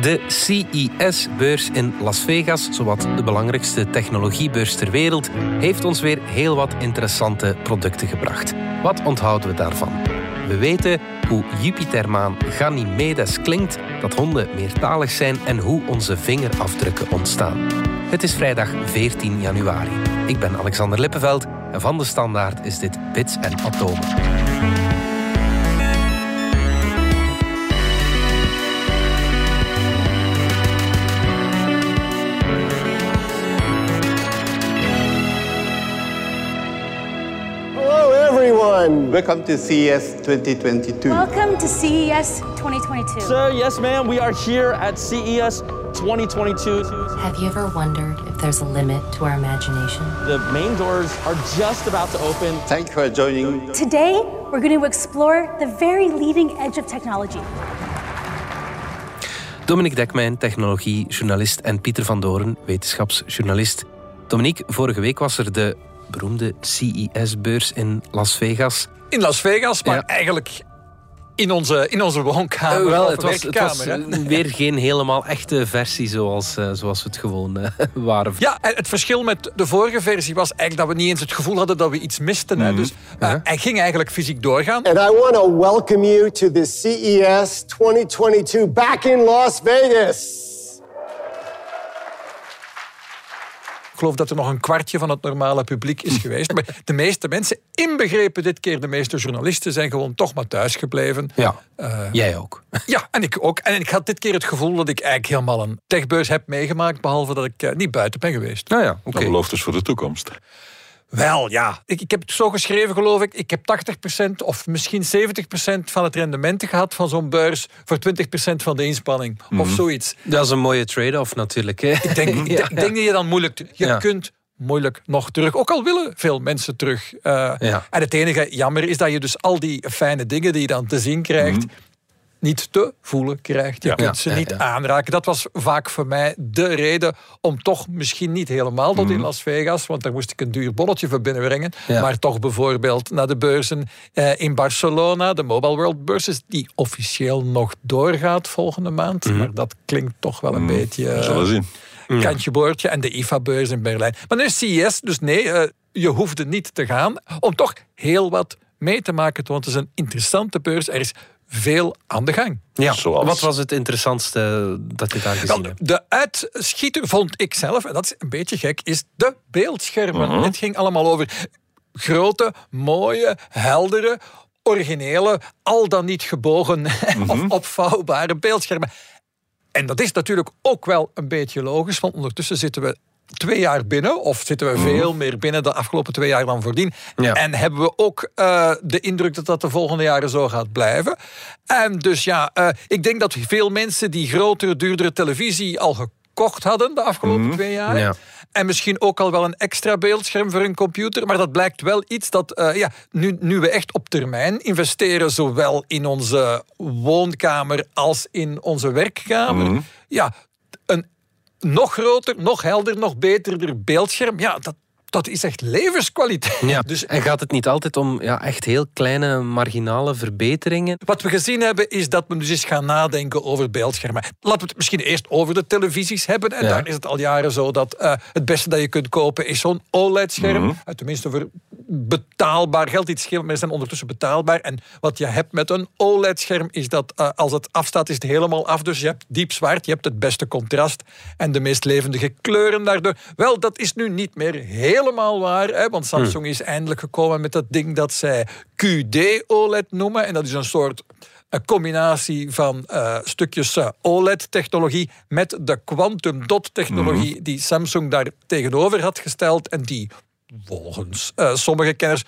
De CES-beurs in Las Vegas, zowat de belangrijkste technologiebeurs ter wereld, heeft ons weer heel wat interessante producten gebracht. Wat onthouden we daarvan? We weten hoe Jupitermaan Ganymedes klinkt, dat honden meertalig zijn en hoe onze vingerafdrukken ontstaan. Het is vrijdag 14 januari. Ik ben Alexander Lippenveld en van de Standaard is dit Bits en Atomen. Everyone. Welcome to CES 2022. Welcome to CES 2022. Sir, yes, ma'am. We are here at CES 2022. Have you ever wondered if there's a limit to our imagination? The main doors are just about to open. Thank you for joining. Today, we're going to explore the very leading edge of technology. Dominique Dekmijn, technologiejournalist en Pieter van Doren, wetenschapsjournalist. Dominique, vorige week was er de beroemde CES-beurs in Las Vegas. In Las Vegas, maar eigenlijk in onze, in onze woonkamer. Uh, wel, het was, het was weer geen helemaal echte versie zoals, uh, zoals we het gewoon uh, waren. Ja, het verschil met de vorige versie was eigenlijk dat we niet eens het gevoel hadden dat we iets misten. Mm -hmm. Dus -huh. hij ging eigenlijk fysiek doorgaan. And I want to welcome you to the CES 2022 back in Las Vegas. Geloof dat er nog een kwartje van het normale publiek is geweest. Maar de meeste mensen, inbegrepen dit keer de meeste journalisten, zijn gewoon toch maar thuis gebleven. Ja, uh, jij ook. Ja, en ik ook. En ik had dit keer het gevoel dat ik eigenlijk helemaal een techbeurs heb meegemaakt, behalve dat ik uh, niet buiten ben geweest. Nou ja, oké. Okay. Dat belooft dus voor de toekomst. Wel, ja. Ik, ik heb het zo geschreven, geloof ik. Ik heb 80% of misschien 70% van het rendement gehad van zo'n beurs voor 20% van de inspanning. Mm -hmm. Of zoiets. Dat is een mooie trade-off natuurlijk. Hè? Ik, denk, ja. ik, denk dat je dan moeilijk... Je ja. kunt moeilijk nog terug. Ook al willen veel mensen terug. Uh, ja. En het enige jammer is dat je dus al die fijne dingen die je dan te zien krijgt... Mm -hmm niet te voelen krijgt. Je ja. kunt ze niet aanraken. Dat was vaak voor mij de reden om toch misschien niet helemaal tot in mhm. Las Vegas, want daar moest ik een duur bolletje voor binnenbrengen, maar toch bijvoorbeeld naar de beurzen eh, in Barcelona, de Mobile World Beurses, die officieel nog doorgaat volgende maand. Mm. Maar dat klinkt toch wel een mm. beetje... We zullen zien. Kantje boordje en de IFA-beurs in Berlijn. Maar nu is CES, dus nee, uh, je hoefde niet te gaan om toch heel wat mee te maken. Want het is een interessante beurs. Er is veel aan de gang. Ja, Zoals? Wat was het interessantste dat je daar gezien hebt? De uitschieter vond ik zelf, en dat is een beetje gek, is de beeldschermen. Uh -huh. Het ging allemaal over grote, mooie, heldere, originele, al dan niet gebogen uh -huh. of opvouwbare beeldschermen. En dat is natuurlijk ook wel een beetje logisch, want ondertussen zitten we twee jaar binnen, of zitten we veel meer binnen de afgelopen twee jaar dan voordien. Ja. En hebben we ook uh, de indruk dat dat de volgende jaren zo gaat blijven. En dus ja, uh, ik denk dat veel mensen die grotere, duurdere televisie al gekocht hadden de afgelopen mm. twee jaar. Ja. En misschien ook al wel een extra beeldscherm voor een computer. Maar dat blijkt wel iets dat, uh, ja, nu, nu we echt op termijn investeren, zowel in onze woonkamer als in onze werkkamer. Mm. Ja, nog groter, nog helder, nog beterder beeldscherm. Ja, dat, dat is echt levenskwaliteit. Ja. Dus, en gaat het niet altijd om ja, echt heel kleine marginale verbeteringen? Wat we gezien hebben is dat we dus eens gaan nadenken over beeldschermen. Laten we het misschien eerst over de televisies hebben. En ja. daar is het al jaren zo dat uh, het beste dat je kunt kopen is zo'n OLED-scherm. Mm -hmm. Tenminste voor betaalbaar geld. Iets scheelt, maar ze zijn ondertussen betaalbaar. En wat je hebt met een OLED-scherm is dat uh, als het afstaat is het helemaal af. Dus je hebt diep zwart, je hebt het beste contrast en de meest levendige kleuren daardoor. Wel, dat is nu niet meer heel helemaal waar. Hè, want Samsung is eindelijk gekomen met dat ding dat zij QD-OLED noemen. En dat is een soort een combinatie van uh, stukjes uh, OLED-technologie met de quantum dot-technologie mm. die Samsung daar tegenover had gesteld en die volgens uh, sommige kenners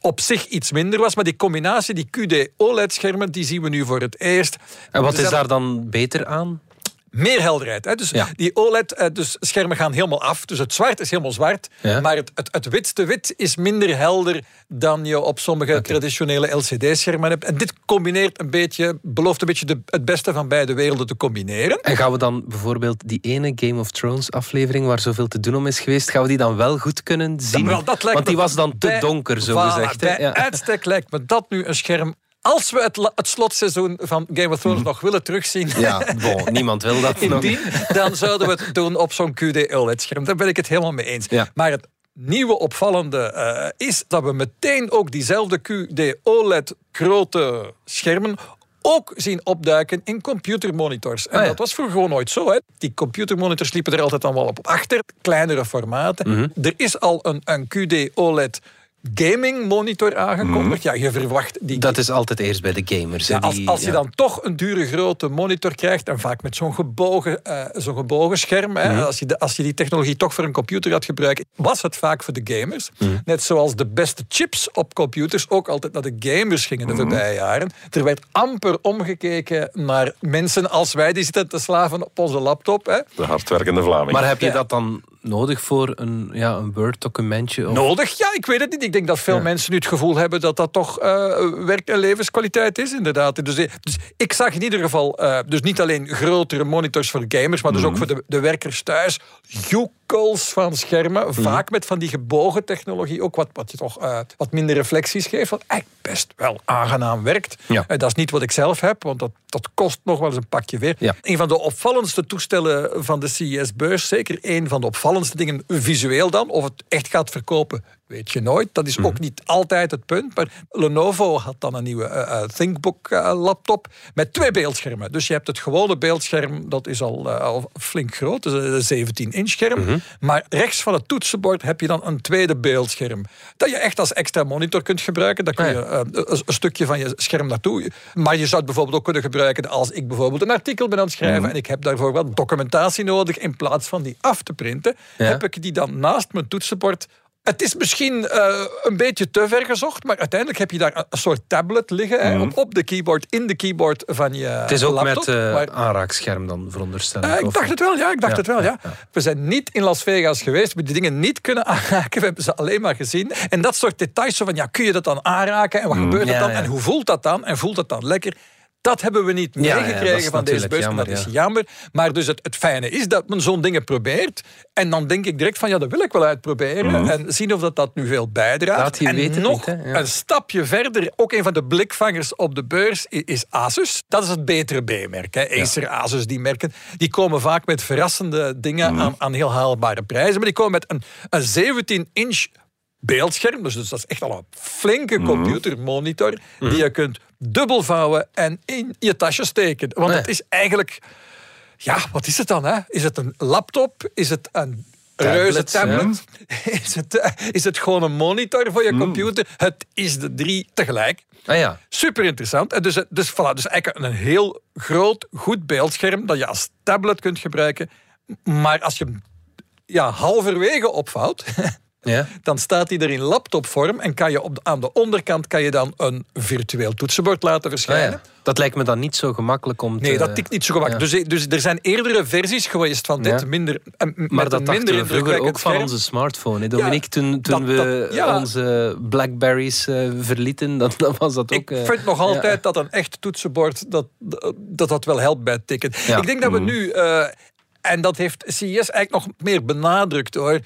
op zich iets minder was. Maar die combinatie, die QD-OLED-schermen, die zien we nu voor het eerst. En wat is daar dan beter aan? Meer helderheid. Hè? Dus ja. die OLED, dus schermen gaan helemaal af. Dus het zwart is helemaal zwart. Ja. Maar het, het, het witste wit is minder helder dan je op sommige okay. traditionele LCD-schermen hebt. En dit combineert een beetje, belooft een beetje de, het beste van beide werelden te combineren. En gaan we dan bijvoorbeeld die ene Game of Thrones aflevering waar zoveel te doen om is geweest, gaan we die dan wel goed kunnen zien? wel, dat lijkt Want die was dan te bij, donker, zo voilà, gezegd. Bij ja. uitstek lijkt me dat nu een scherm Als we het, het slotseizoen van Game of Thrones nog willen terugzien... Mhm. Ja, bon, niemand wil dat nog. Indien, dan zouden we het doen op zo'n QD-OLED-scherm. Daar ben ik het helemaal mee eens. Ja. Maar het nieuwe opvallende eh, is dat we meteen ook diezelfde QD-OLED-grote schermen ook zien opduiken in computermonitors. En Ah, ja. dat was vroeger gewoon nooit zo. Hè. Die computermonitors liepen er altijd dan wel op achter. Kleinere formaten. Mhm. Er is al een, een QD-OLED gaming monitor aangekondigd. Ja, je verwacht die Mhm. Dat is altijd eerst bij de gamers. ja, als, die- als je ja. dan toch een dure grote monitor krijgt, en vaak met zo'n gebogen, eh, zo'n gebogen scherm, hè, Mhm. als, je de- als je die technologie toch voor een computer gaat gebruiken, was het vaak voor de gamers. Mhm. Net zoals de beste chips op computers ook altijd naar de gamers gingen Mhm. de voorbije jaren. Er werd amper omgekeken naar mensen als wij, die zitten te slaven op onze laptop. Hè. De hardwerkende Vlaming. Maar heb je Ja. dat dan nodig voor een, ja, een Word-documentje? Of... Nodig? Ja, ik weet het niet. Ik denk dat veel mensen nu het gevoel hebben dat dat toch eh, werk- en levenskwaliteit is, inderdaad. Dus, dus ik zag in ieder geval, eh, dus niet alleen grotere monitors voor gamers, maar dus ook voor de, de werkers thuis, joekels van schermen, vaak met van die gebogen technologie, ook wat, wat je toch eh, wat minder reflecties geeft, wat eigenlijk best wel aangenaam werkt. Ja. Eh, dat is niet wat ik zelf heb, want dat, dat kost nog wel eens een pakje weer. Ja. Een van de opvallendste toestellen van de CES-beurs, zeker een van de opvallendste dingen, visueel dan, of het echt gaat verkopen, weet je nooit. Dat is ook niet altijd het punt. Maar Lenovo had dan een nieuwe eh, eh, ThinkBook eh, laptop met twee beeldschermen. Dus je hebt het gewone beeldscherm, dat is al, al flink groot, dus een 17-inch scherm. Maar rechts van het toetsenbord heb je dan een tweede beeldscherm. Dat je echt als extra monitor kunt gebruiken. Daar kun je een, stukje van je scherm naartoe. Maar je zou het bijvoorbeeld ook kunnen gebruiken als ik bijvoorbeeld een artikel ben aan het schrijven en ik heb daarvoor wat documentatie nodig. In plaats van die af te printen, Ja. heb ik die dan naast mijn toetsenbord het is misschien eh, een beetje te ver gezocht, maar uiteindelijk heb je daar een- soort tablet liggen hè, op, op de keyboard, in de keyboard van je Het is ook laptop. met maar- aanraakscherm dan, veronderstel ik. eh, ik of- dacht het wel, ja. Ik dacht Ja, het wel, ja. ja, We zijn niet in Las Vegas geweest. We hebben die dingen niet kunnen aanraken. We hebben ze alleen maar gezien. En dat soort details, zo van, ja, kun je dat dan aanraken? En wat gebeurt er ja, dan? En hoe voelt dat dan? En voelt dat dan lekker? Dat hebben we niet Ja, ja, dat meegekregen van deze beurs. jammer, dat is ja. jammer. Maar dus het, het fijne is dat men zo'n dingen probeert. En dan denk ik direct van, ja, dat wil ik wel uitproberen. En zien of dat, dat nu veel bijdraagt. Laat je en weten nog niet, een stapje verder, ook een van de blikvangers op de beurs is Asus. Dat is het betere B-merk. Acer, Asus, die merken, die komen vaak met verrassende dingen aan, aan heel haalbare prijzen. Maar die komen met een, een 17-inch beeldscherm. Dus, dus dat is echt al een flinke computermonitor die je kunt dubbel vouwen en in je tasje steken. Want Nee. het is eigenlijk... Ja, wat is het dan? Hè? Is het een laptop? Is het een reuze Tablet? Is, het, eh, is het gewoon een monitor voor je computer? Het is de drie tegelijk. Ah ja, Super interessant. En dus, dus, voilà, dus eigenlijk een heel groot, goed beeldscherm dat je als tablet kunt gebruiken. Maar als je hem ja, halverwege opvouwt, ja. dan staat hij er in laptopvorm en kan je op de, aan de onderkant kan je dan een virtueel toetsenbord laten Ah, verschijnen. ja. Dat lijkt me dan niet zo gemakkelijk om Nee, te... dat tikt niet zo gemakkelijk. Dus, dus er zijn eerdere versies geweest van dit, minder, eh, Maar dat minder we vroeger ook van onze smartphone. Hè, Dominique, toen, toen dat- we dat- onze Blackberries eh, verlieten, dan, dan was dat ook... Ik eh, vind nog altijd dat een echt toetsenbord dat, dat, dat wel helpt bij het tikken. Ik denk dat we nu, eh, en dat heeft CES eigenlijk nog meer benadrukt hoor.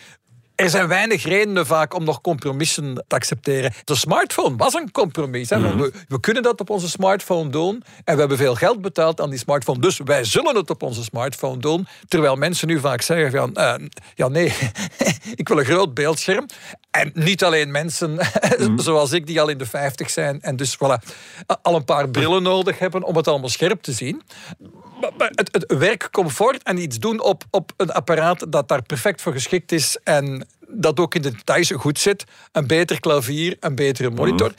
Er zijn weinig redenen vaak om nog compromissen te accepteren. De smartphone was een compromis. Hè? Mhm. we, we kunnen dat op onze smartphone doen. En we hebben veel geld betaald aan die smartphone. Dus wij zullen het op onze smartphone doen. Terwijl mensen nu vaak zeggen van... eh, ja, nee, ik wil een groot beeldscherm. En niet alleen mensen Mhm. zoals ik, die al in de 50 zijn. En dus voilà, al een paar brillen nodig hebben om het allemaal scherp te zien. Het, het werkcomfort en iets doen op, op een apparaat dat daar perfect voor geschikt is en dat ook in de details goed zit. Een beter klavier, een betere monitor.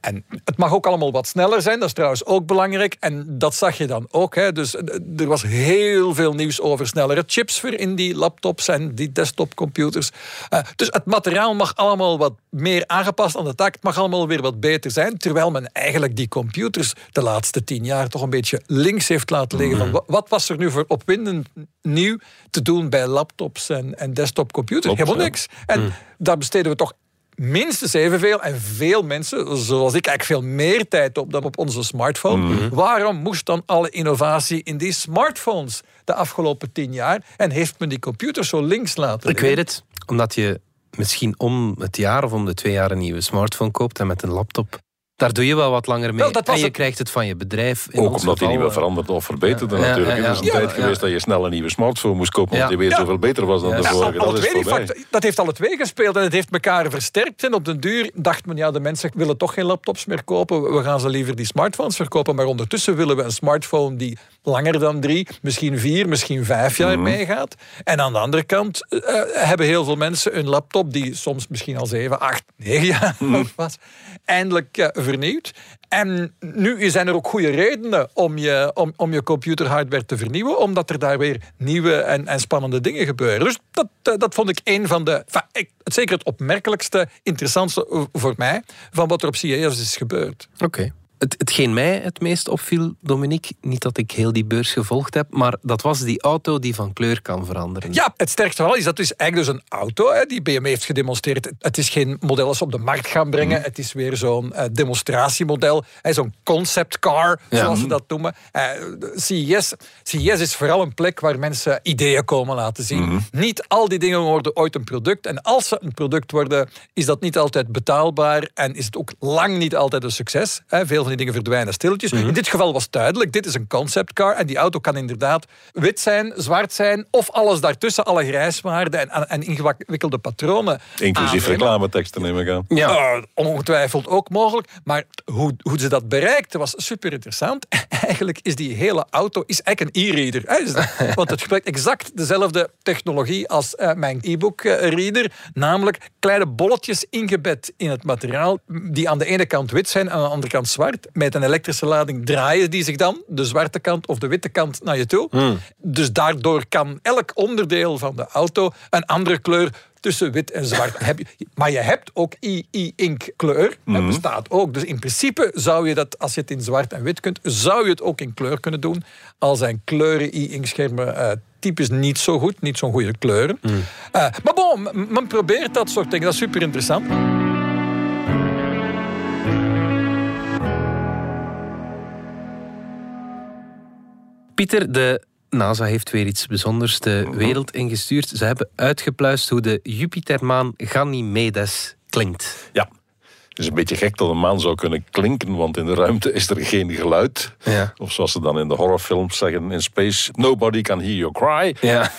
En het mag ook allemaal wat sneller zijn, dat is trouwens ook belangrijk. En dat zag je dan ook. Hè. Dus eh, er was heel veel nieuws over snellere chips voor in die laptops en die desktopcomputers. Eh, dus het materiaal mag allemaal wat meer aangepast aan de tak. Het mag allemaal weer wat beter zijn. Terwijl men eigenlijk die computers de laatste tien jaar toch een beetje links heeft laten liggen. Van, wa- wat was er nu voor opwindend nieuw te doen bij laptops en, en desktopcomputers? Helemaal niks. En daar besteden we toch minstens evenveel en veel mensen, zoals ik, eigenlijk veel meer tijd op dan op onze smartphone. Waarom moest dan alle innovatie in die smartphones de afgelopen tien jaar en heeft men die computers zo links laten Ik liggen? weet het, omdat je misschien om het jaar of om de twee jaar een nieuwe smartphone koopt en met een laptop Daar doe je wel wat langer mee. Wel, dat was en je het- krijgt het van je bedrijf. In Ook omdat die niet meer eh, veranderd of verbeterde Ja, natuurlijk. ja, Er is een ja. tijd Ja, geweest dat je snel een nieuwe smartphone moest kopen, omdat Ja. die weer Ja. zoveel beter was dan Ja. de Ja, vorige. Dat is factor- dat heeft alle twee gespeeld en het heeft elkaar versterkt. En op den duur dacht men, ja, de mensen willen toch geen laptops meer kopen. We gaan ze liever die smartphones verkopen. Maar ondertussen willen we een smartphone die langer dan drie, misschien vier, misschien vijf jaar Mhm. meegaat. En aan de andere kant eh, hebben heel veel mensen een laptop die soms misschien al zeven, acht, negen jaar Mhm. oud was, eindelijk eh, En nu zijn er ook goede redenen om je, om, om je computerhardware te vernieuwen, omdat er daar weer nieuwe en, en spannende dingen gebeuren. Dus dat, eh, dat vond ik een van de, ik- zeker het opmerkelijkste, interessantste eh, voor mij, van wat er op CES is gebeurd. Oké. Het, hetgeen mij het meest opviel, Dominique, niet dat ik heel die beurs gevolgd heb, maar dat was die auto die van kleur kan veranderen. Ja, het sterkste van is dat is eigenlijk dus een auto hè, die BMW heeft gedemonstreerd. Het is geen model dat ze op de markt gaan brengen. Het is weer zo'n eh, demonstratiemodel. Zo'n concept car, Ja. zoals ze dat noemen. Eh, de CES, CES is vooral een plek waar mensen ideeën komen laten zien. Niet al die dingen worden ooit een product. En als ze een product worden, is dat niet altijd betaalbaar. En is het ook lang niet altijd een succes. Hè. Veel van die dingen verdwijnen stilletjes. In dit geval was het duidelijk, dit is een conceptcar. En die auto kan inderdaad wit zijn, zwart zijn... of alles daartussen, alle grijswaarden en, en ingewikkelde patronen Inclusief aannemen. reclameteksten neem ik aan. Ja. Eh, ongetwijfeld ook mogelijk. Maar hoe, hoe ze dat bereikten was super interessant. Eigenlijk is die hele auto is eigenlijk een e-reader. Want het gebruikt exact dezelfde technologie als eh, mijn e-book eh, reader. Namelijk kleine bolletjes ingebed in het materiaal. Die aan de ene kant wit zijn en aan de andere kant zwart. Met een elektrische lading draaien die zich dan de zwarte kant of de witte kant naar je toe. Dus daardoor kan elk onderdeel van de auto een andere kleur tussen wit en zwart. Heb je, maar je hebt ook e-ink kleur. Dat bestaat ook. Dus in principe zou je dat, als je het in zwart en wit kunt, zou je het ook in kleur kunnen doen. Al zijn kleuren e-ink schermen eh, typisch niet zo goed, niet zo'n goede kleuren. Eh, maar bon, men probeert dat soort dingen. Dat is super interessant. Pieter, de NASA heeft weer iets bijzonders de wereld ingestuurd. Ze hebben uitgepluist hoe de Jupitermaan Ganymedes klinkt. Ja. Het is een beetje gek dat een maan zou kunnen klinken, want in de ruimte is er geen geluid. Ja. Of zoals ze dan in de horrorfilms zeggen in space, nobody can hear your cry. Ja.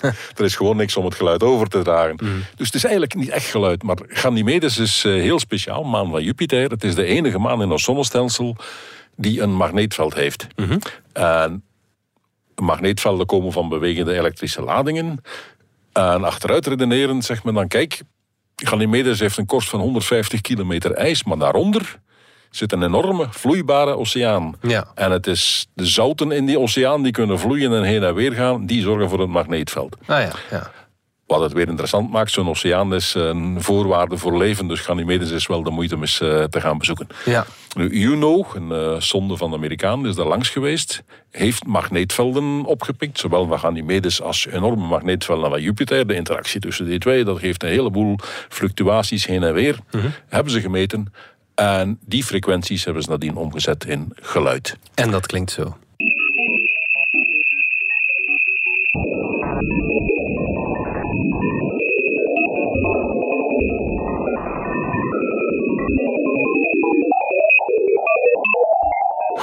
Er is gewoon niks om het geluid over te dragen. Mm. Dus het is eigenlijk niet echt geluid. Maar Ganymedes is eh, heel speciaal, maan van Jupiter. Het is de enige maan in ons zonnestelsel die een magneetveld heeft. Mhm. En magneetvelden komen van bewegende elektrische ladingen. En achteruit redeneren zegt men dan, kijk, Ganymedes heeft een korst van 150 kilometer ijs, maar daaronder zit een enorme vloeibare oceaan. Ja. En het is de zouten in die oceaan die kunnen vloeien en heen en weer gaan, die zorgen voor het magneetveld. Ah ja, ja. Wat het weer interessant maakt, zo'n oceaan is een voorwaarde voor leven, dus Ganymedes is wel de moeite om eens eh, te gaan bezoeken. ja. Nu, Juno, een eh, sonde van de Amerikanen, is daar langs geweest. Heeft magneetvelden opgepikt, zowel van Ganymedes als enorme magneetvelden van Jupiter. De interactie tussen die twee, dat geeft een heleboel fluctuaties heen en weer. Hebben ze gemeten. En die frequenties hebben ze nadien omgezet in geluid. En dat klinkt zo.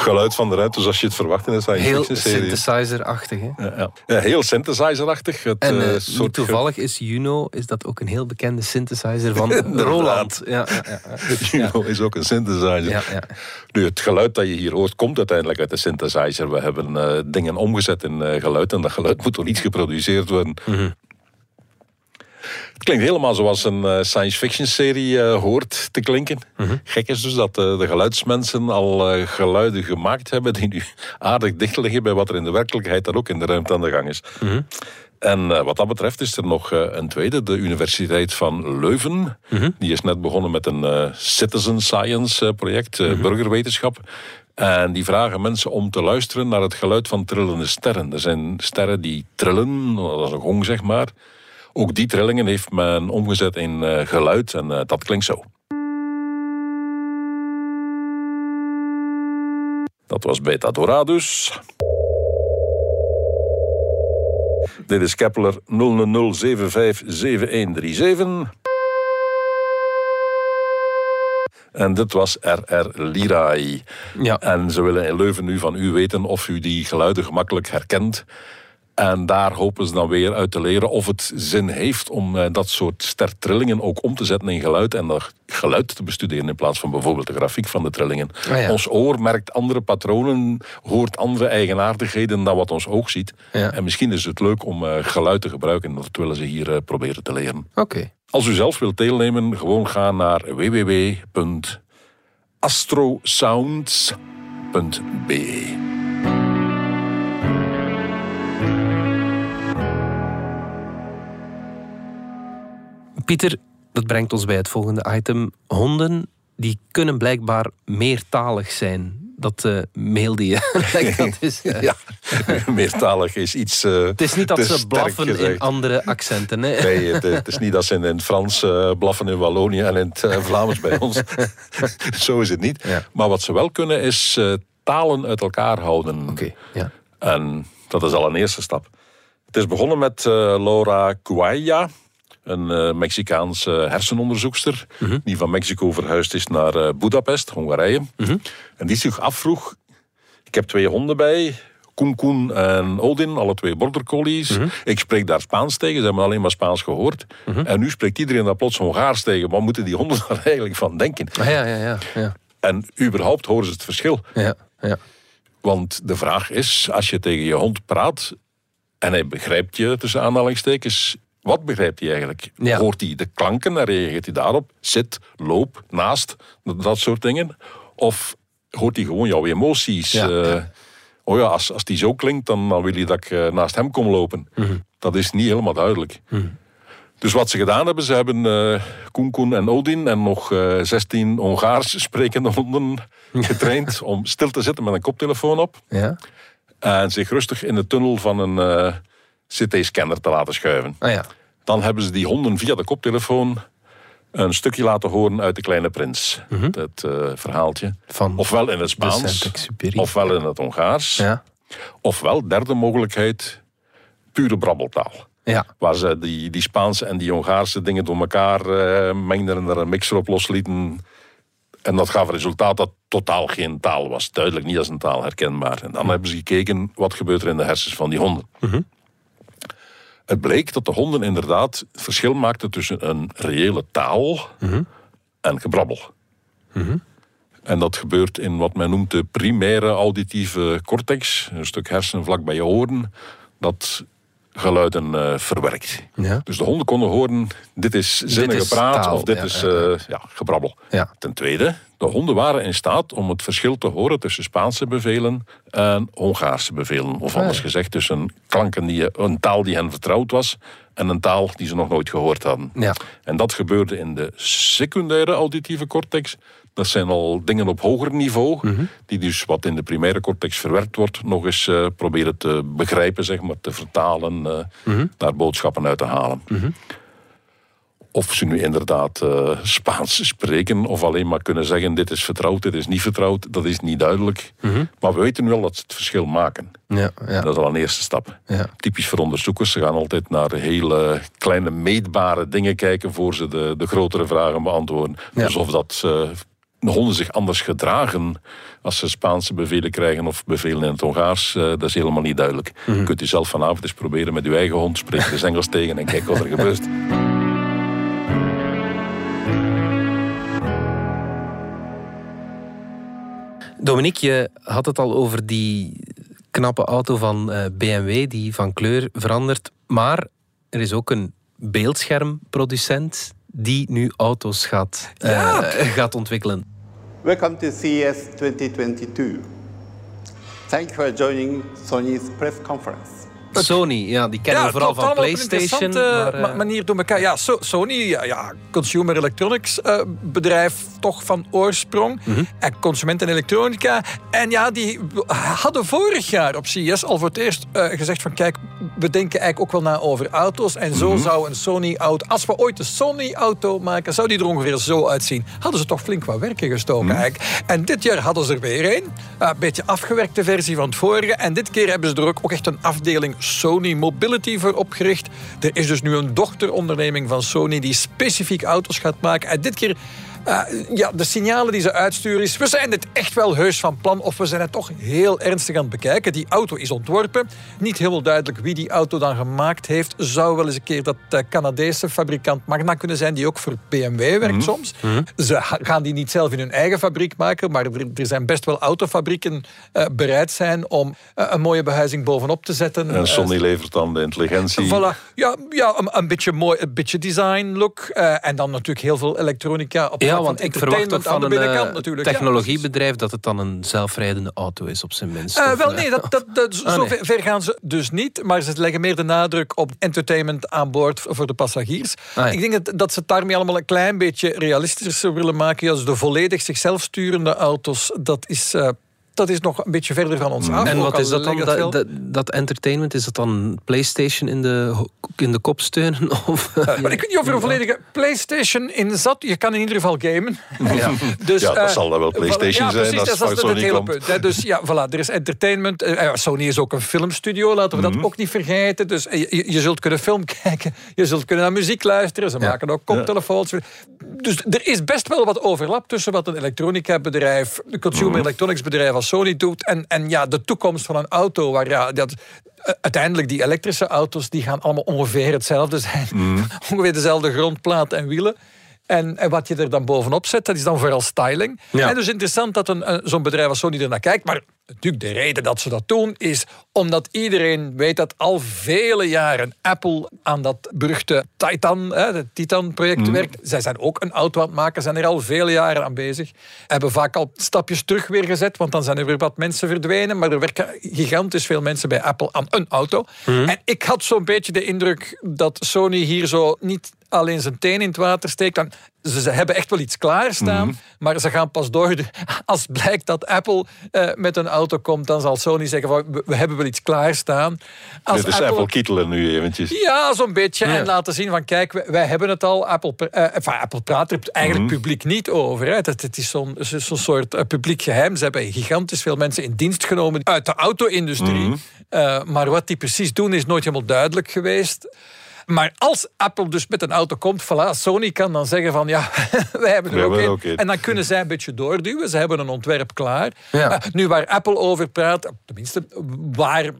Geluid van de ruimte, zoals je het verwacht in een science Heel synthesizer-achtig. hè? Ja, ja. Ja, heel synthesizer-achtig. Het, En eh, eh, soort toevallig is Juno is dat ook een heel bekende synthesizer van Roland. Ja, ja, ja, ja. Juno is ook een synthesizer. Ja, ja. Nu, het geluid dat je hier hoort komt uiteindelijk uit de synthesizer. We hebben eh, dingen omgezet in geluid en dat geluid moet door niet geproduceerd worden. Het klinkt helemaal zoals een eh, science fiction serie eh, hoort te klinken. Gek is dus dat eh, de geluidsmensen al geluiden gemaakt hebben die nu aardig dicht liggen bij wat er in de werkelijkheid dan ook in de ruimte aan de gang is. En eh, wat dat betreft is er nog een tweede, de Universiteit van Leuven. Die is net begonnen met een citizen science project, burgerwetenschap. En die vragen mensen om te luisteren naar het geluid van trillende sterren. Er zijn sterren die trillen, dat is een gong zeg maar. Ook die trillingen heeft men omgezet in eh, geluid en eh, dat klinkt zo. Dat was Beta Doradus. Dit is Kepler 000757137. En dit was RR Lirai. Ja. En ze willen in Leuven nu van u weten of u die geluiden gemakkelijk herkent. En daar hopen ze dan weer uit te leren of het zin heeft om eh, dat soort stertrillingen ook om te zetten in geluid en dat geluid te bestuderen in plaats van bijvoorbeeld de grafiek van de trillingen. Ah, ja. Ons oor merkt andere patronen, hoort andere eigenaardigheden dan wat ons oog ziet. Ja. En misschien is het leuk om eh, geluid te gebruiken en dat willen ze hier eh, proberen te leren. Oké. Als u zelf wilt deelnemen, gewoon ga naar www.astrosounds.be. Pieter, dat brengt ons bij het volgende item. Honden die kunnen blijkbaar meertalig zijn. Dat eh mailde je. Dat is, ja. Ja, meertalig is iets. eh, Het is niet dat ze blaffen in andere accenten. Hè? Nee, het, het is niet dat ze in het Frans eh, blaffen in Wallonië en in het eh, Vlaams bij ons. Zo is het niet. Ja. Maar wat ze wel kunnen is eh, talen uit elkaar houden. Oké, ja. En dat is al een eerste stap. Het is begonnen met eh, Laura Cuaya, een eh, Mexicaanse hersenonderzoekster, die van Mexico verhuisd is naar eh, Budapest, Hongarije. En die zich afvroeg, ik heb twee honden bij, Koen Koen en Odin, alle twee border collies. Ik spreek daar Spaans tegen, ze hebben alleen maar Spaans gehoord. En nu spreekt iedereen daar plots Hongaars tegen. Wat moeten die honden daar eigenlijk van denken? Ah, ja, ja, ja. ja. En überhaupt horen ze het verschil. ja, ja. Want de vraag is, als je tegen je hond praat en hij begrijpt je tussen aanhalingstekens, wat begrijpt hij eigenlijk? Ja. Hoort hij de klanken en reageert hij daarop? Zit, loop, naast, dat, soort dingen? Of hoort hij gewoon jouw emoties? Ja, Eh, ja. Oh ja, als, als die zo klinkt, dan, dan wil hij dat ik eh, naast hem kom lopen. Mhm. Dat is niet helemaal duidelijk. Dus wat ze gedaan hebben, ze hebben eh Koen Koen en Odin en nog eh 16 Hongaars sprekende honden getraind om stil te zitten met een koptelefoon op. ja. En zich rustig in de tunnel van een CT-scanner te laten schuiven. Ah, ja. Dan hebben ze die honden via de koptelefoon een stukje laten horen uit De Kleine Prins. Het eh, verhaaltje. Mhm. Van ofwel in het Spaans, ofwel in het Hongaars. Ja. Ofwel, derde mogelijkheid, pure brabbeltaal. Ja. Waar ze die, die Spaanse en die Hongaarse dingen door elkaar eh, mengden en er een mixer op loslieten. En dat gaf resultaat dat totaal geen taal was. Duidelijk niet als een taal herkenbaar. En dan hebben ze gekeken wat gebeurt er in de hersens van die honden. Het bleek dat de honden inderdaad verschil maakten tussen een reële taal en gebrabbel. En dat gebeurt in wat men noemt de primaire auditieve cortex, een stuk hersen vlak bij je oren, dat geluiden eh, verwerkt. Ja. Dus de honden konden horen, dit is zinnige praat taal, of dit ja, is ja, eh, ja, gebrabbel. Ja. Ten tweede, de honden waren in staat om het verschil te horen tussen Spaanse bevelen en Hongaarse bevelen. Of anders gezegd, tussen klanken die, een taal die hen vertrouwd was en een taal die ze nog nooit gehoord hadden. Ja. En dat gebeurde in de secundaire auditieve cortex. Dat zijn al dingen op hoger niveau, Mhm. die dus wat in de primaire cortex verwerkt wordt, nog eens eh, proberen te begrijpen, zeg maar, te vertalen, Mhm. daar boodschappen uit te halen. Of ze nu inderdaad eh, Spaans spreken of alleen maar kunnen zeggen dit is vertrouwd, dit is niet vertrouwd, dat is niet duidelijk. Maar we weten wel dat ze het verschil maken. Ja, ja. Dat is al een eerste stap. Ja. Typisch voor onderzoekers, ze gaan altijd naar hele kleine meetbare dingen kijken voor ze de, de grotere vragen beantwoorden. Alsof dat eh, de honden zich anders gedragen als ze Spaanse bevelen krijgen of bevelen in het Hongaars, eh, dat is helemaal niet duidelijk. Mhm. Kunt u zelf vanavond eens proberen met uw eigen hond, spreek er eens Engels tegen en kijk wat er gebeurt. Dominique, je had het al over die knappe auto van eh, BMW die van kleur verandert. Maar er is ook een beeldschermproducent die nu auto's gaat, eh, gaat ontwikkelen. Welcome to CES 2022. Thank you for joining Sony's press conference. Sony, ja, die kennen we vooral van op een PlayStation. interessante Maar, eh, ma- manier door elkaar. Ja, So- Sony, ja, ja, consumer electronics eh, bedrijf toch van oorsprong. Mhm. En consumenten elektronica. En ja, die hadden vorig jaar op CES al voor het eerst eh, gezegd van kijk, we denken eigenlijk ook wel na over auto's. En zo Mhm. zou een Sony-auto, als we ooit een Sony-auto maken, zou die er ongeveer zo uitzien. Hadden ze toch flink wat werk in gestoken Mhm. eigenlijk. En dit jaar hadden ze er weer een. Een beetje afgewerkte versie van het vorige. En dit keer hebben ze er ook, ook echt een afdeling Sony Mobility voor opgericht. Er is dus nu een dochteronderneming van Sony die specifiek auto's gaat maken. En dit keer Uh, ja, de signalen die ze uitsturen is... we zijn dit echt wel heus van plan... of we zijn het toch heel ernstig aan het bekijken. Die auto is ontworpen. Niet helemaal duidelijk wie die auto dan gemaakt heeft. Zou wel eens een keer dat uh, Canadese fabrikant Magna kunnen zijn... die ook voor BMW werkt mm. soms. Mm. Ze gaan die niet zelf in hun eigen fabriek maken... maar er, er zijn best wel autofabrieken uh, bereid zijn... om een mooie behuizing bovenop te zetten. En Sony levert dan de intelligentie. Voilà. Ja, ja een, een beetje mooi, een beetje design look. en dan natuurlijk heel veel elektronica op ja, want ik verwacht toch van een uh, technologiebedrijf dat het dan een zelfrijdende auto is op zijn minst. Uh, wel, nee, dat, dat, dat ah, zo nee. ver gaan ze dus niet. Maar ze leggen meer de nadruk op entertainment aan boord voor de passagiers. Ah, ja. Ik denk dat, dat ze het daarmee allemaal een klein beetje realistischer willen maken. Als de volledig zichzelf sturende auto's, dat is uh, dat is nog een beetje verder van ons af. En wat is dat dan? Dat, dat, dat, entertainment, is dat dan PlayStation in de, in de kop steunen? Of? Uh, maar ik weet niet of er een volledige PlayStation in zat. Je kan in ieder geval gamen. Ja, dus, ja dat uh, zal dan wel PlayStation zijn. Precies, als dat is het hele punt. Hè. Dus ja, voilà, er is entertainment. Uh, Sony is ook een filmstudio, laten we mm -hmm. dat ook niet vergeten. Dus je, je, zult kunnen film kijken, je zult kunnen naar muziek luisteren. Ze maken ook koptelefoons. Dus er is best wel wat overlap tussen wat een elektronica bedrijf, een consumer mm -hmm. electronics bedrijf als Sony doet. En, en ja, de toekomst van een auto. Waar ja, dat, eh, uiteindelijk die elektrische auto's die gaan allemaal ongeveer hetzelfde zijn. Mm. ongeveer dezelfde grondplaat en wielen. En, en, wat je er dan bovenop zet, dat is dan vooral styling. En dus interessant dat een, zo'n bedrijf als Sony er naar kijkt. Maar natuurlijk de reden dat ze dat doen is omdat iedereen weet dat al vele jaren Apple aan dat beruchte Titan, het Titan-project mm. werkt. Zij zijn ook een auto aan het maken, zijn er al vele jaren aan bezig. Hebben vaak al stapjes terug weer gezet, want dan zijn er weer wat mensen verdwenen. Maar er werken gigantisch veel mensen bij Apple aan een auto. Mm. En ik had zo'n beetje de indruk dat Sony hier zo niet alleen zijn teen in het water steekt. Dan, ze, ze hebben echt wel iets klaarstaan, mm. maar ze gaan pas door. Als blijkt dat Apple uh, met een auto komt, dan zal Sony zeggen: van, we, we hebben wel iets klaarstaan. Als dus Apple, Apple kietelen nu eventjes. Ja, zo'n beetje. Ja. En laten zien van: kijk, wij, wij hebben het al. Apple, uh, enfin, Apple praat er eigenlijk mm. publiek niet over. Hè. Het, het is zo'n zo soort uh, publiek geheim. Ze hebben gigantisch veel mensen in dienst genomen uit de auto-industrie. Mm. maar wat die precies doen, is nooit helemaal duidelijk geweest. Maar als Apple dus met een auto komt, voilà, Sony kan dan zeggen van ja, wij hebben er ook, ook in. En dan kunnen zij een beetje doorduwen. Ze hebben een ontwerp klaar. Ja. Uh, nu waar Apple over praat, tenminste waar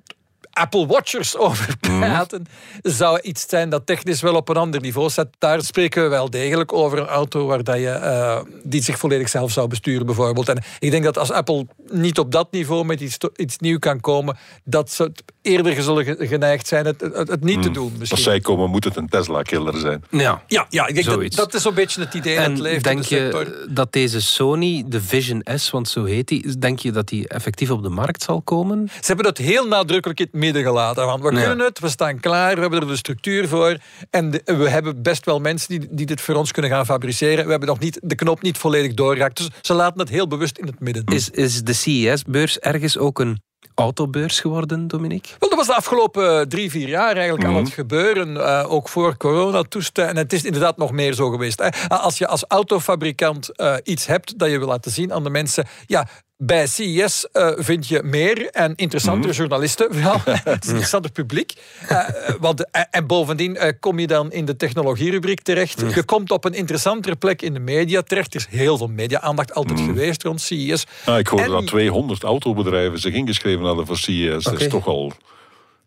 Apple Watchers over mhm. praten, zou iets zijn dat technisch wel op een ander niveau staat. Daar spreken we wel degelijk over een auto waar dat je, uh, die zich volledig zelf zou besturen, bijvoorbeeld. En ik denk dat als Apple niet op dat niveau met iets, iets nieuws kan komen, dat ze eerder zullen geneigd zijn het, het, het niet te mhm. doen. Misschien. Als zij komen, moet het een Tesla-killer zijn. Ja, ja, ja ik denk dat, dat is zo'n beetje het idee en dat leeft denk je dat deze Sony, de Vision S, want zo heet die, denk je dat die effectief op de markt zal komen? Ze hebben dat heel nadrukkelijk in het midden gelaten. Want we kunnen het, we staan klaar, we hebben er de structuur voor. En we hebben best wel mensen die, die dit voor ons kunnen gaan fabriceren. We hebben nog niet de knop niet volledig doorgeraakt. Dus ze laten het heel bewust in het midden. Is, is de CES-beurs ergens ook een autobeurs geworden, Dominique? Wel, dat was de afgelopen eh, drie, vier jaar eigenlijk mm -hmm. aan het gebeuren. Uh, ook voor coronatoestanden. En het is inderdaad nog meer zo geweest. Hè. Als je als autofabrikant uh, iets hebt dat je wil laten zien aan de mensen... Ja, bij CES uh, vind je meer en interessantere mm. journalisten, vooral het is interessanter publiek. Uh, want, uh, en bovendien kom je dan in de technologierubriek terecht. Mm. Je komt op een interessantere plek in de media terecht. Er is heel veel media-aandacht altijd mm. geweest rond CES. Ah, ik hoorde en... dat 200 autobedrijven zich ingeschreven hadden voor CES. Okay. Dat is toch al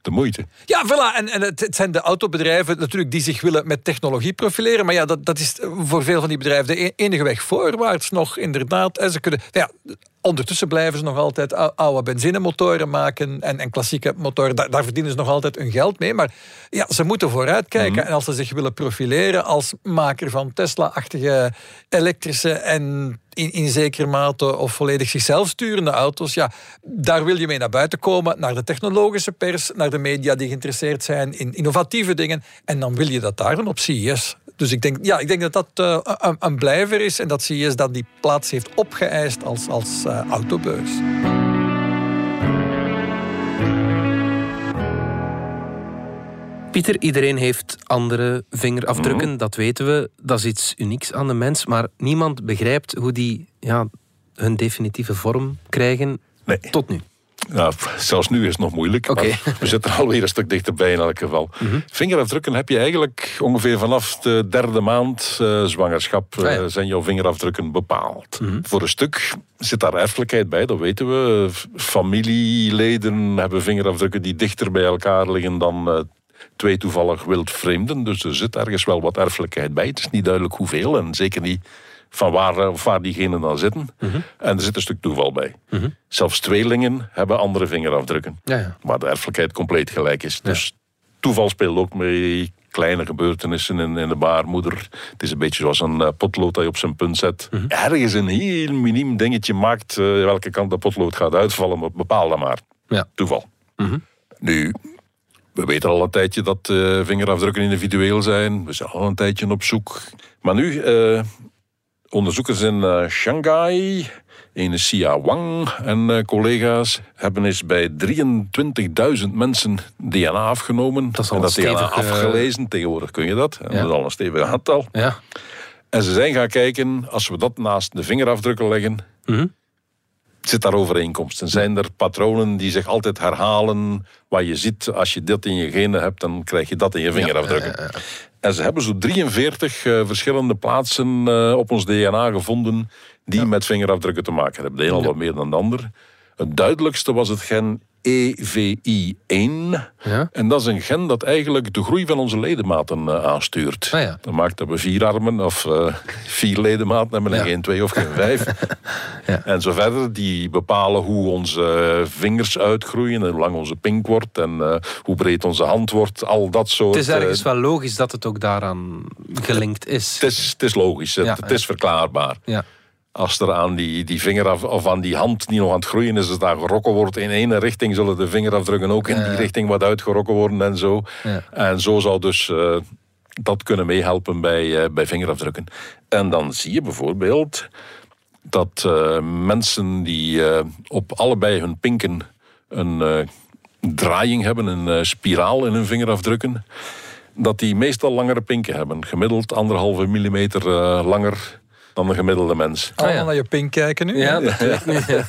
de moeite. Ja, voilà. En, en het, het, zijn de autobedrijven natuurlijk die zich willen met technologie profileren. Maar ja, dat, dat is voor veel van die bedrijven de e-, enige weg voorwaarts nog, inderdaad. En ze kunnen, ja, Ondertussen blijven ze nog altijd oude benzinemotoren maken en, en klassieke motoren. Daar, daar, verdienen ze nog altijd hun geld mee. Maar ja, ze moeten vooruitkijken. Mm. En als ze zich willen profileren als maker van Tesla-achtige elektrische en in, in zekere mate of volledig zichzelf sturende auto's, ja, daar wil je mee naar buiten komen, naar de technologische pers, naar de media die geïnteresseerd zijn in innovatieve dingen. En dan wil je dat daar dan op CES. Dus ik denk, ja, ik denk dat dat uh, een, een, blijver is en dat CES dan die plaats heeft opgeëist als, als uh, autobeurs. Pieter, iedereen heeft andere vingerafdrukken, mm dat weten we. Dat is iets unieks aan de mens, maar niemand begrijpt hoe die ja, hun definitieve vorm krijgen nee. tot nu. Ja, zelfs nu is het nog moeilijk. Maar we zitten alweer een stuk dichterbij in elk geval. Vingerafdrukken heb je eigenlijk ongeveer vanaf de derde maand eh, zwangerschap. eh, Ah, ja. zijn jouw vingerafdrukken bepaald. Voor een stuk zit daar erfelijkheid bij, dat weten we. Familieleden hebben vingerafdrukken die dichter bij elkaar liggen dan eh, twee toevallig wildvreemden. Dus er zit ergens wel wat erfelijkheid bij. Het is niet duidelijk hoeveel en zeker niet van waar, eh, waar diegenen dan zitten. En er zit een stuk toeval bij. Zelfs tweelingen hebben andere vingerafdrukken. Ja, ja. Maar de erfelijkheid compleet gelijk is. Dus toeval speelt ook mee. Kleine gebeurtenissen in, in de baarmoeder. Het is een beetje zoals een eh, potlood dat je op zijn punt zet. Ergens een heel miniem dingetje maakt eh, welke kant de potlood gaat uitvallen. Maar bepaal dat maar. Toeval. Nu, we weten al een tijdje dat vingerafdrukken individueel zijn. We zijn al een tijdje op zoek. Maar nu, onderzoekers in eh, Shanghai, in Xia Wang en eh, collega's hebben eens bij 23.000 mensen DNA afgenomen. Dat is al en dat DNA stevig, eh, afgelezen. Tegenwoordig kun je dat. En Ja. Dat is al een stevig aantal. Ja. En ze zijn gaan kijken, als we dat naast de vingerafdrukken leggen, zit daar overeenkomst. En zijn er patronen die zich altijd herhalen, waar je ziet, als je dit in je genen hebt, dan krijg je dat in je vingerafdrukken. En ze hebben zo 43 eh, verschillende plaatsen eh, op ons DNA gevonden die met vingerafdrukken te maken hebben. De een al wat meer dan de ander. Het duidelijkste was het gen EVI1. Ja. En dat is een gen dat eigenlijk de groei van onze ledematen eh, aanstuurt. Ah ja. Dat maakt dat we vier armen of eh, vier ledematen hebben en Ja. geen twee of geen vijf. Ja. En zo verder, die bepalen hoe onze vingers uitgroeien en hoe lang onze pink wordt en eh, hoe breed onze hand wordt. Al dat soort... Het is ergens wel logisch dat het ook daaraan gelinkt is. het is, het is logisch, het, het is verklaarbaar. Ja. Als er aan die, die vinger af, of aan die hand die nog aan het groeien is, als daar gerokken wordt in ene richting, zullen de vingerafdrukken ook in die richting wat uitgerokken worden en zo. Ja. En zo zou dus eh, dat kunnen meehelpen bij, eh, bij vingerafdrukken. En dan zie je bijvoorbeeld dat eh, mensen die op allebei hun pinken een draaiing hebben, een spiraal in hun vingerafdrukken, dat die meestal langere pinken hebben. Gemiddeld anderhalve millimeter langer dan een gemiddelde mens. Allemaal ja. naar je pink kijken nu. Ja, dat weet ik niet. Ja.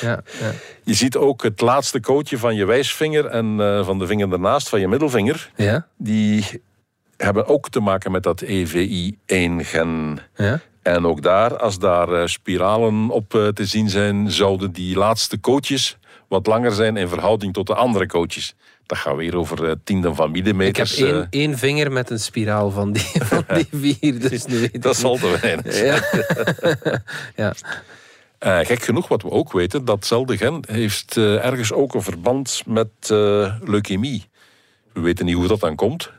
Ja, ja. Je ziet ook het laatste kootje van je wijsvinger en eh, van de vinger daarnaast, van je middelvinger. Ja? Die hebben ook te maken met dat E EVI1-gen. Ja? En ook daar, als daar eh, spiralen op eh, te zien zijn, zouden die laatste kootjes wat langer zijn in verhouding tot de andere kootjes. Dat gaat weer over eh, tienden van Ik heb millimeters. eh, één, één vinger met een spiraal van die, van die vier, dus nu weet ik dat is al te weinig. Ja. ja. Eh, gek genoeg, wat we ook weten, datzelfde gen heeft ergens ook een verband met leukemie. We weten niet hoe dat dan komt.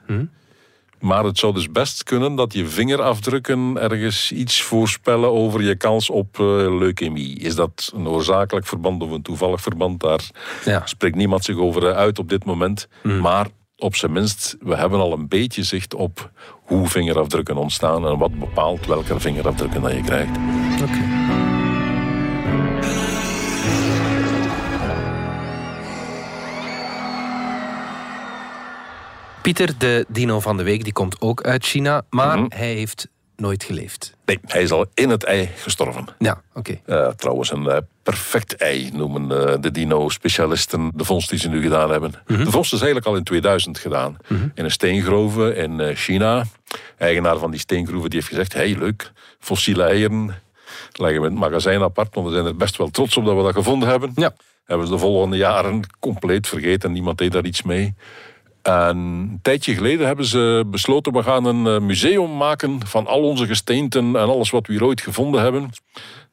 Maar het zou dus best kunnen dat je vingerafdrukken ergens iets voorspellen over je kans op eh, leukemie. Is dat een oorzakelijk verband of een toevallig verband? Daar Ja. spreekt niemand zich over eh, uit op dit moment. Maar op zijn minst, we hebben al een beetje zicht op hoe vingerafdrukken ontstaan en wat bepaalt welke vingerafdrukken dat je krijgt. Pieter, de dino van de week, die komt ook uit China, maar Mhm. hij heeft nooit geleefd. Nee, hij is al in het ei gestorven. Ja, oké. Eh, trouwens, een eh, perfect ei noemen eh, de dino-specialisten de vondst die ze nu gedaan hebben. De vondst is eigenlijk al in 2000 gedaan. In een steengrove in China. Eigenaar van die steengroeven die heeft gezegd... hey, leuk, fossiele eieren leggen we in het magazijn apart... want we zijn er best wel trots op dat we dat gevonden hebben. Ja. Hebben ze de volgende jaren compleet vergeten. Niemand deed daar iets mee. En een tijdje geleden hebben ze besloten... we gaan een eh, museum maken van al onze gesteenten... en alles wat we hier ooit gevonden hebben.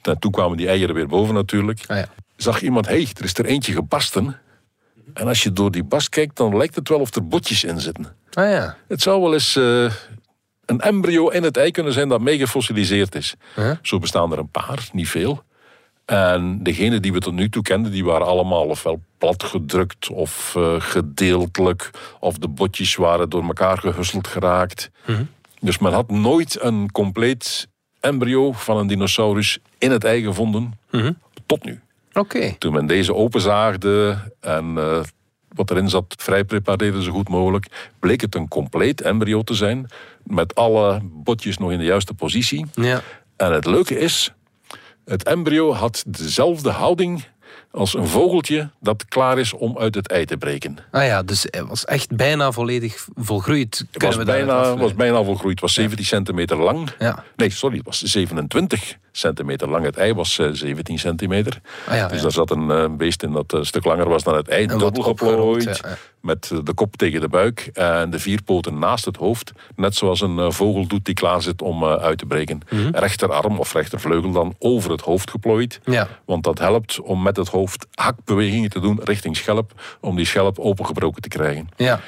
En toen kwamen die eieren weer boven natuurlijk. Ah, ja. Zag iemand, hé, hey, er is er eentje gebarsten. En als je door die bast kijkt, dan lijkt het wel of er botjes in zitten. Ah ja. Het zou wel eens eh, een embryo in het ei kunnen zijn dat mee gefossiliseerd is. Huh? Zo bestaan er een paar, niet veel. En degenen die we tot nu toe kenden, die waren allemaal ofwel platgedrukt of eh, gedeeltelijk. Of de botjes waren door elkaar gehusseld geraakt. Dus men had nooit een compleet embryo van een dinosaurus in het ei gevonden. Tot nu. Oké. Toen men deze openzaagde en eh, wat erin zat vrij prepareerde zo goed mogelijk, bleek het een compleet embryo te zijn. Met alle botjes nog in de juiste positie. Ja. En het leuke is, het embryo had dezelfde houding als een vogeltje dat klaar is om uit het ei te breken. Ah ja, dus hij was echt bijna volledig volgroeid. Het was bijna, was bijna volgroeid. Het was 17 centimeter lang. Ja. Nee, sorry, het was 27 centimeter lang. Het ei was eh, 17 centimeter. Ah ja, dus ja. daar zat een eh, beest in dat een stuk langer was dan het ei. wat Dubbel geplooid. Met eh, de kop tegen de buik. En de vier poten naast het hoofd. Net zoals een eh, vogel doet die klaar zit om eh, uit te breken. Mhm. Rechterarm of rechtervleugel dan over het hoofd geplooid. Ja. Want dat helpt om met het hoofd hakbewegingen te doen richting schelp. Om die schelp opengebroken te krijgen. Ja.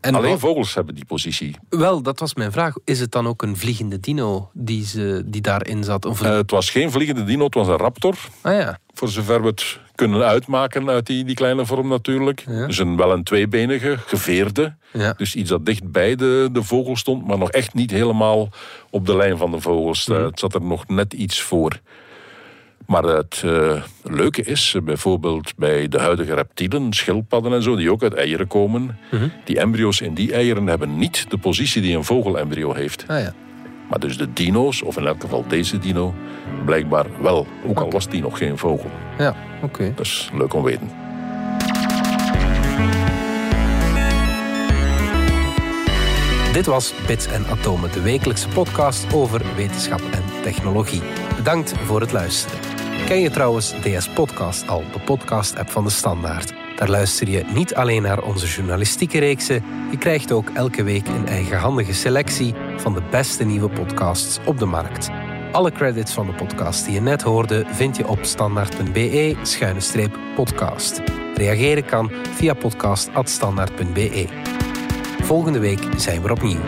En Alleen wat- vogels hebben die positie. wel, dat was mijn vraag. Is het dan ook een vliegende dino die, ze, die daarin zat? Of. Eh, het was geen vliegende dino, het was een raptor. ah ja. Voor zover we het kunnen uitmaken uit die, die kleine vorm natuurlijk. Ja. Dus een, wel een tweebenige, geveerde. Ja. Dus iets dat dicht bij de, de vogel stond, maar nog echt niet helemaal op de lijn van de vogels. Mhm. Eh, het zat er nog net iets voor. Maar het eh, leuke is, eh, bijvoorbeeld bij de huidige reptielen, schildpadden en zo, die ook uit eieren komen. Mhm. Die embryo's in die eieren hebben niet de positie die een vogelembryo heeft. Ah ja. Maar dus de dino's, of in elk geval deze dino, blijkbaar wel. Ook al was die nog geen vogel. Ja, oké. Dat is leuk om te weten. Dit was Bits en Atomen, de wekelijkse podcast over wetenschap en technologie. Bedankt voor het luisteren. Ken je trouwens DS Podcast al, de podcast-app van de Standaard? Daar luister je niet alleen naar onze journalistieke reeksen, je krijgt ook elke week een eigenhandige selectie van de beste nieuwe podcasts op de markt. Alle credits van de podcast die je net hoorde vind je op standaard.be-podcast. Reageren kan via podcast.standaard.be. Volgende week zijn we opnieuw.